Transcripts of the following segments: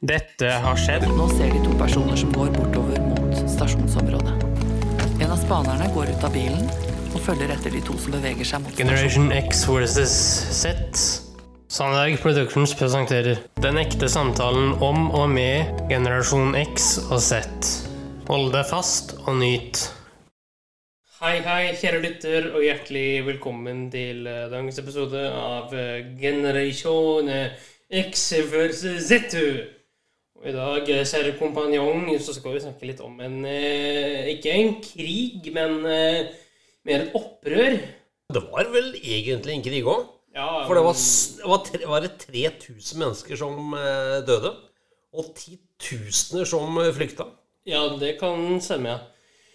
Dette har skjedd. Nå ser de to personer som går bortover mot stasjonsområdet. En av spanerne går ut av bilen og følger etter de to som beveger seg mot Generation stasjonen. X versus Z. Sandberg Productions presenterer Den ekte samtalen om og med generasjon X og Z. Hold deg fast og nyt. Hei, hei, kjære lytter, og hjertelig velkommen til eh, dagens episode av eh, Generasjon X versus Z. Og i dag, eh, kjære kompanjong, så skal vi snakke litt om en eh, Ikke en krig, men eh, mer et opprør. Det var vel egentlig en krig òg. Ja, For det var, var, tre, var det 3000 mennesker som døde. Og titusener som flykta. Ja, det kan stemme, ja.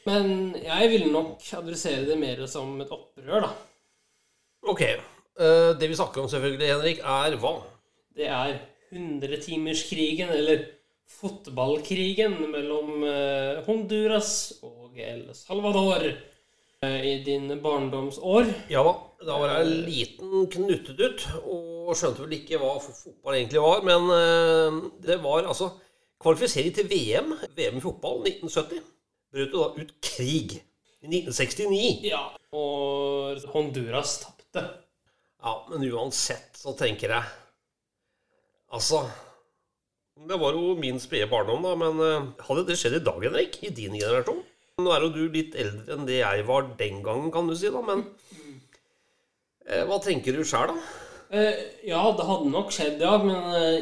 Men jeg vil nok adressere det mer som et opprør, da. Ok. det vi snakker om, selvfølgelig, Henrik, er hva? Det er hundretimerskrigen, eller fotballkrigen, mellom eh, Honduras og El Salvador eh, i dine barndomsår. Ja da. Var jeg en liten knuttedutt og skjønte vel ikke hva fotball egentlig var. Men eh, det var altså kvalifisering til VM. VM i fotball 1970. Brøt jo da ut krig i 1969. Ja, og Honduras tapte. Ja, men uansett så tenker jeg Altså Det var jo min spede barndom, da, men eh, hadde det skjedd i dag, Henrik? I din generasjon? Nå er jo du litt eldre enn det jeg var den gangen, kan du si, da, men eh, Hva tenker du sjøl, da? Eh, ja, det hadde nok skjedd, ja, men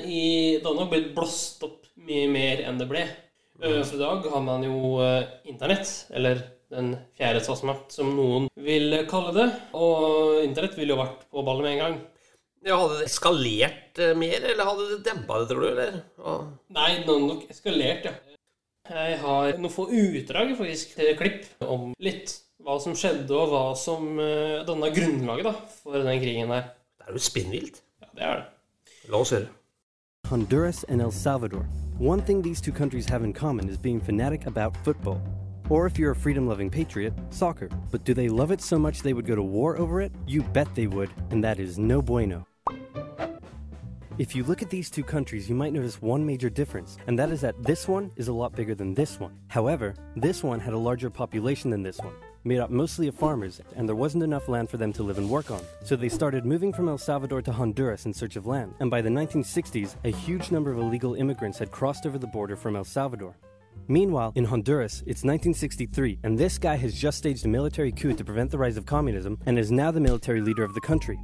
i, det hadde nok blitt blåst opp mye mer enn det ble. For i dag har man jo internett, eller den fjerde statsmakt, som noen vil kalle det. Og internett ville jo vært på ballet med en gang. Ja, hadde det eskalert eh, mer, eller hadde det dempa det, tror du? eller? Nei, det hadde nok eskalert, ja. Jeg har noen få utdrag, faktisk, til klipp om litt hva som skjedde, og hva som uh, danna grunnlaget da, for den krigen der. Det er jo spinnvilt. Ja, det er det. La oss høre. Honduras and El Salvador. One thing these two countries have in common is being fanatic about football. Or if you're a freedom loving patriot, soccer. But do they love it so much they would go to war over it? You bet they would, and that is no bueno. If you look at these two countries, you might notice one major difference, and that is that this one is a lot bigger than this one. However, this one had a larger population than this one, made up mostly of farmers, and there wasn't enough land for them to live and work on. So they started moving from El Salvador to Honduras in search of land, and by the 1960s, a huge number of illegal immigrants had crossed over the border from El Salvador. Meanwhile, in Honduras, it's 1963, and this guy has just staged a military coup to prevent the rise of communism and is now the military leader of the country.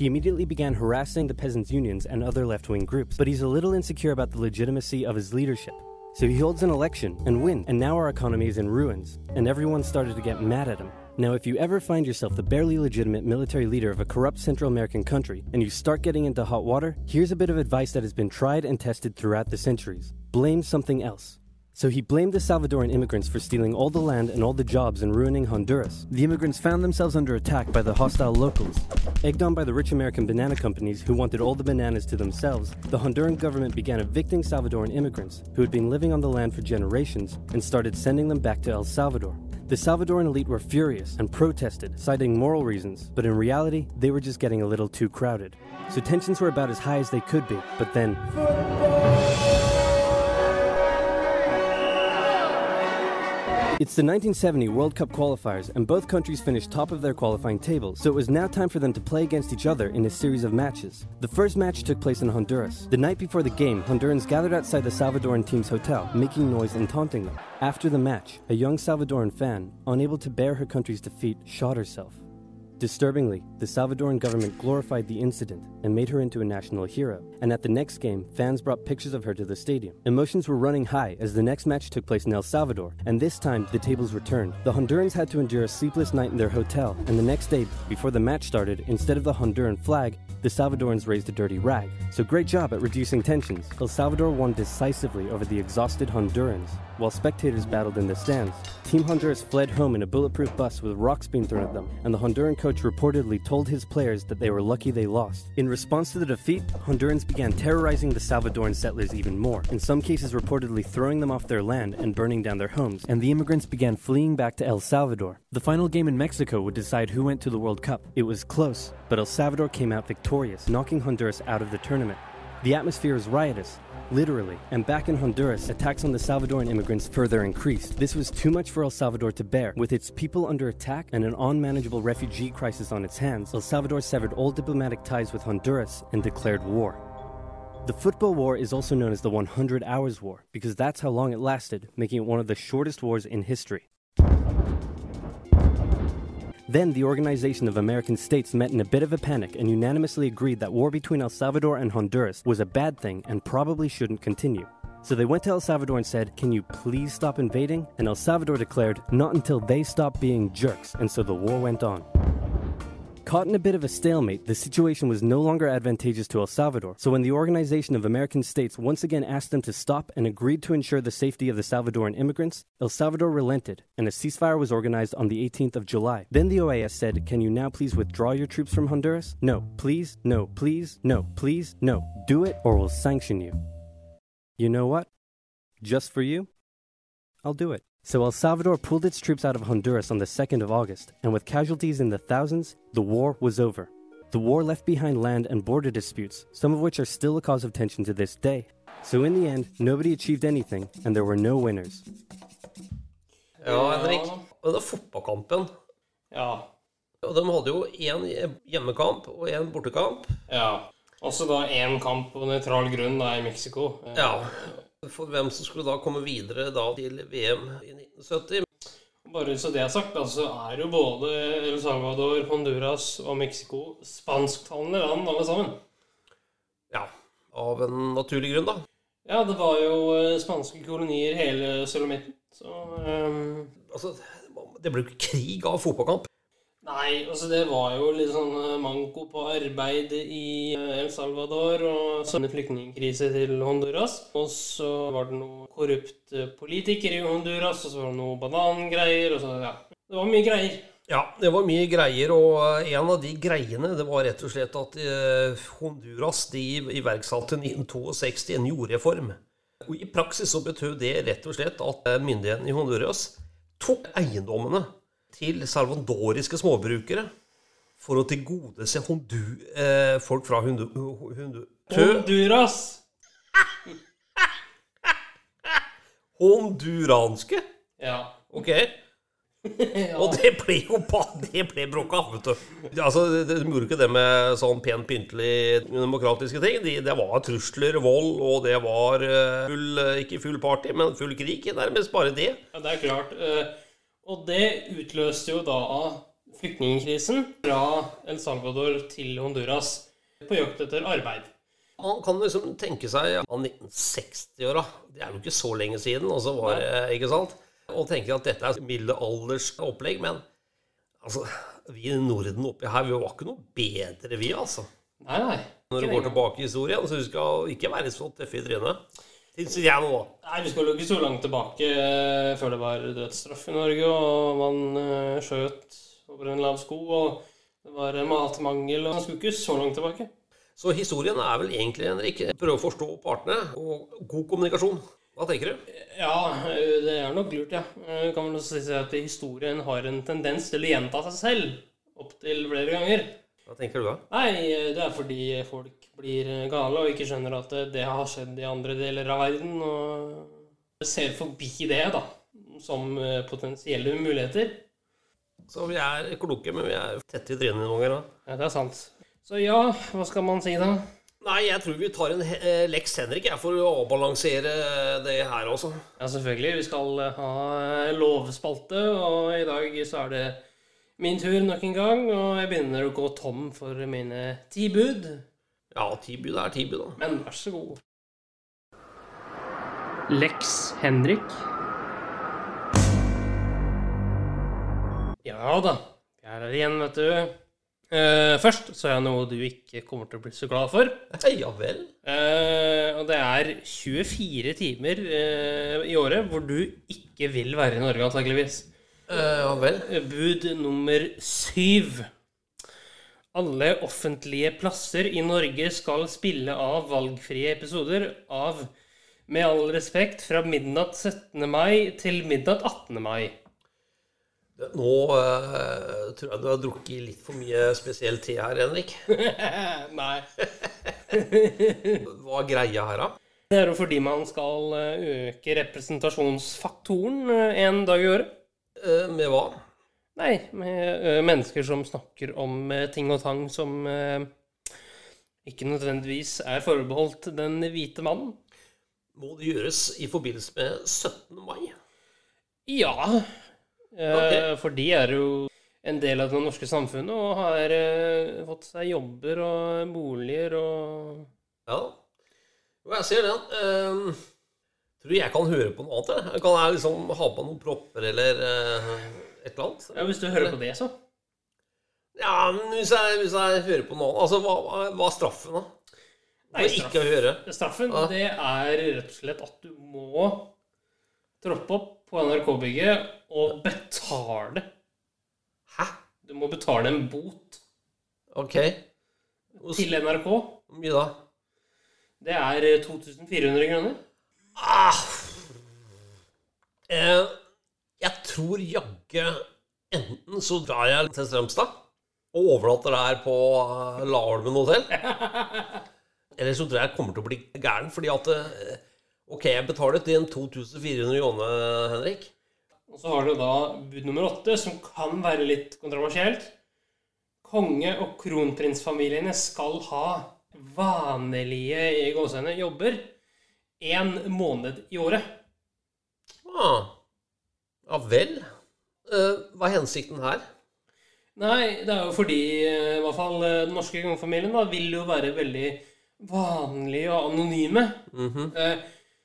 He immediately began harassing the peasants' unions and other left wing groups, but he's a little insecure about the legitimacy of his leadership. So he holds an election and wins, and now our economy is in ruins, and everyone started to get mad at him. Now, if you ever find yourself the barely legitimate military leader of a corrupt Central American country and you start getting into hot water, here's a bit of advice that has been tried and tested throughout the centuries blame something else. So he blamed the Salvadoran immigrants for stealing all the land and all the jobs and ruining Honduras. The immigrants found themselves under attack by the hostile locals. Egged on by the rich American banana companies who wanted all the bananas to themselves, the Honduran government began evicting Salvadoran immigrants who had been living on the land for generations and started sending them back to El Salvador. The Salvadoran elite were furious and protested, citing moral reasons, but in reality, they were just getting a little too crowded. So tensions were about as high as they could be, but then It's the 1970 World Cup qualifiers, and both countries finished top of their qualifying tables, so it was now time for them to play against each other in a series of matches. The first match took place in Honduras. The night before the game, Hondurans gathered outside the Salvadoran team's hotel, making noise and taunting them. After the match, a young Salvadoran fan, unable to bear her country's defeat, shot herself. Disturbingly, the Salvadoran government glorified the incident and made her into a national hero. And at the next game, fans brought pictures of her to the stadium. Emotions were running high as the next match took place in El Salvador, and this time the tables were turned. The Hondurans had to endure a sleepless night in their hotel, and the next day, before the match started, instead of the Honduran flag, the Salvadorans raised a dirty rag. So great job at reducing tensions. El Salvador won decisively over the exhausted Hondurans, while spectators battled in the stands. Team Honduras fled home in a bulletproof bus with rocks being thrown at them, and the Honduran coach reportedly told his players that they were lucky they lost. In response to the defeat, Hondurans began terrorizing the Salvadoran settlers even more, in some cases reportedly throwing them off their land and burning down their homes, and the immigrants began fleeing back to El Salvador. The final game in Mexico would decide who went to the World Cup. It was close, but El Salvador came out victorious, knocking Honduras out of the tournament. The atmosphere is riotous, literally, and back in Honduras, attacks on the Salvadoran immigrants further increased. This was too much for El Salvador to bear. With its people under attack and an unmanageable refugee crisis on its hands, El Salvador severed all diplomatic ties with Honduras and declared war. The football war is also known as the 100 Hours War because that's how long it lasted, making it one of the shortest wars in history. Then the Organization of American States met in a bit of a panic and unanimously agreed that war between El Salvador and Honduras was a bad thing and probably shouldn't continue. So they went to El Salvador and said, Can you please stop invading? And El Salvador declared, Not until they stop being jerks, and so the war went on. Caught in a bit of a stalemate, the situation was no longer advantageous to El Salvador, so when the Organization of American States once again asked them to stop and agreed to ensure the safety of the Salvadoran immigrants, El Salvador relented, and a ceasefire was organized on the 18th of July. Then the OAS said, Can you now please withdraw your troops from Honduras? No, please, no, please, no, please, no. Do it or we'll sanction you. You know what? Just for you, I'll do it. So El Salvador pulled its troops out of Honduras on the 2nd of August, and with casualties in the thousands, the war was over. The war left behind land and border disputes, some of which are still a cause of tension to this day. So in the end, nobody achieved anything, and there were no winners. Ja, Henrik. Og den er fotballkampen Ja. og De hadde jo én hjemmekamp og én bortekamp. ja. Også da én kamp på nøytral grunn da i Mexico. Ja. For hvem som skulle da komme videre da til VM i 1970. Bare så det er sagt, da, så er jo både El Salvador, Honduras og Mexico spansktalende land, alle sammen. Ja, av en naturlig grunn, da. Ja, det var jo eh, spanske kolonier hele Sulamitten, så um... Altså, det ble jo ikke krig av fotballkamp. Nei, altså det var jo litt sånn eh, manko på arbeid i eh, El Salvador og sånne flyktningkrise til Honduras. Og så var det noen korrupte politikere i Honduras, og så var det noe banangreier, og så ja. Det var mye greier. Ja, det var mye greier, og en av de greiene det var rett og slett at eh, Honduras de iverksatte 1962 en jordreform. Og I praksis så betød det rett og slett at eh, myndighetene i Honduras tok eiendommene til salvandoriske småbrukere for å tilgodese hondu, eh, folk fra Hundu... hundu Honduras! honduranske? Ja. Ok. Og det ble jo Det ble bråka, vet du. Altså, De gjorde ikke det med sånn pent pyntelig demokratiske ting. De, det var trusler, vold, og det var eh, full eh, Ikke full party, men full krig. Nærmest bare det. Ja, det er klart. eh, Og det utløste jo da flyktningkrisen fra El Salvador til Honduras på jakt etter arbeid. Man kan liksom tenke seg av 1960-åra. Det er jo ikke så lenge siden. Og så var det, ikke sant? Og tenke at dette er middelaldersopplegg. Men altså, vi i Norden oppi her, vi var ikke noe bedre, vi, altså. Nei, nei. Når du går tilbake i historien, så du skal ikke være så tøff i trynet. Syns jeg nå. Nei, vi skal jo ikke så langt tilbake eh, før det var dødsstraff i Norge, og man eh, skjøt over en lav sko, og det var eh, matmangel, og man skulle ikke så langt tilbake. Så historien er vel egentlig, Henrik, prøve å forstå partene og god kommunikasjon. Hva tenker du? Ja, det er nok lurt, ja. Kan man også si at historien har en tendens til å gjenta seg selv opptil flere ganger. Hva tenker du da? Nei, eh, det er fordi folk blir eh, gale og ikke skjønner at eh, det har skjedd i andre deler av verden, og ser forbi det, da, som potensielle muligheter. Så vi er kloke, men vi er tette i trynet noen ganger. da. Ja, det er sant. Så ja, hva skal man si da? Nei, jeg tror vi tar en Lex Henrik jeg, for å avbalansere det her også. Ja, selvfølgelig. Vi skal ha lovspalte, og i dag så er det min tur nok en gang. Og jeg begynner å gå tom for mine ti bud. Ja, tilbud er tilbud, da. Men vær så god. Lex Henrik. Ja da. Jeg er her igjen, vet du. Uh, først så er jeg noe du ikke kommer til å bli så glad for. Ja vel. Uh, og det er 24 timer uh, i året hvor du ikke vil være i Norge, antakeligvis. Eh, ja vel. Bud nummer syv. Alle offentlige plasser i Norge skal spille av valgfrie episoder av Med all respekt fra midnatt 17. mai til midnatt 18. mai. Nå uh, tror jeg du har drukket litt for mye spesiell te her, Henrik. Nei. Hva er greia her, da? Det er jo fordi man skal eh, øke representasjonsfaktoren en dag i året. Eh, med hva? Nei, med eh, mennesker som snakker om eh, ting og tang som ikke nødvendigvis er forbeholdt den hvite mannen. Må det gjøres i forbindelse med 17. mai? Ja, Okay. For de er jo en del av det norske samfunnet og har fått seg jobber og boliger og Ja. Jo, jeg ser den. Tror du jeg kan høre på noe annet? eller? Kan jeg liksom ha på noen propper eller eh, et eller annet? Ja, hvis du hører på det, så. Ja, men hvis jeg, hvis jeg hører på noe annet Altså, hva, hva- hva er straffen, da? Nei, straff. ikke å høre? Straffen, Ja. det er rett og slett at du må troppe opp på NRK-bygget og betale. Hæ? Du må betale en bot Ok. Hvor til NRK. hvor mye da? Det er eh, 2400 kroner. Ah. Eh, jeg tror jaggu enten så drar jeg til Strømstad og overnatter der på eh, Laholmen hotell. Eller så tror jeg jeg kommer til å bli gæren, fordi at eh, Ok, jeg betaler til en 2400 jone, Henrik. Og så har du da bud nummer åtte, som kan være litt kontroversielt. Konge- og kronprinsfamiliene skal ha vanlige i gåsehendene jobber én måned i året. Ah. Ja vel. Uh, hva er hensikten her? Nei, det er jo fordi eh, i hvert fall eh, den norske kongefamilien da, vil jo være veldig vanlige og anonyme. Mm -hmm. uh,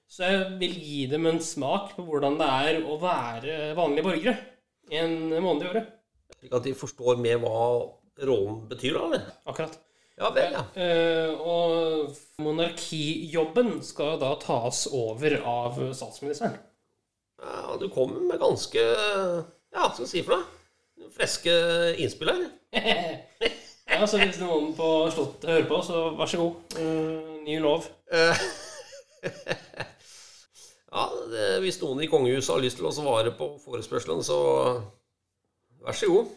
Så jeg vil gi dem en smak på hvordan det er å være vanlige borgere en måned i året. Slik at de forstår mer hva rollen betyr, da? eller? Akkurat. Ja vel, ja. Eh, og monarkijobben skal da tas over av statsministeren. ja. Du kommer med ganske Ja, hva skal jeg si for noe? Friske innspill her. ja, så hvis noen på Slottet hører på, så vær så god. Eh, ny lov. Ja, det, hvis noen i kongehuset har lyst til å svare på forespørselen, så vær så god.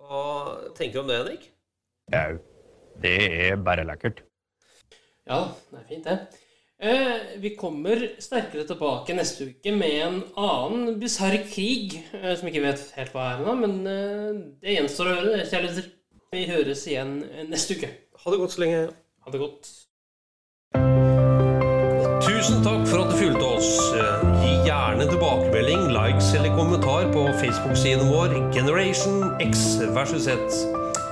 Hva tenker du om det, Henrik? Jau, det er bare lekkert. Ja, det er fint, det. Eh, vi kommer sterkere tilbake neste uke med en annen bisarr krig, eh, som ikke vet helt hva er ennå, men eh, det gjenstår å høre, kjærligheter. Vi høres igjen eh, neste uke. Ha det godt så lenge. Ha det godt. Tusen takk for at du fulgte oss. Gi gjerne tilbakemelding, likes eller kommentar på Facebook-siden vår Generation X versus Z.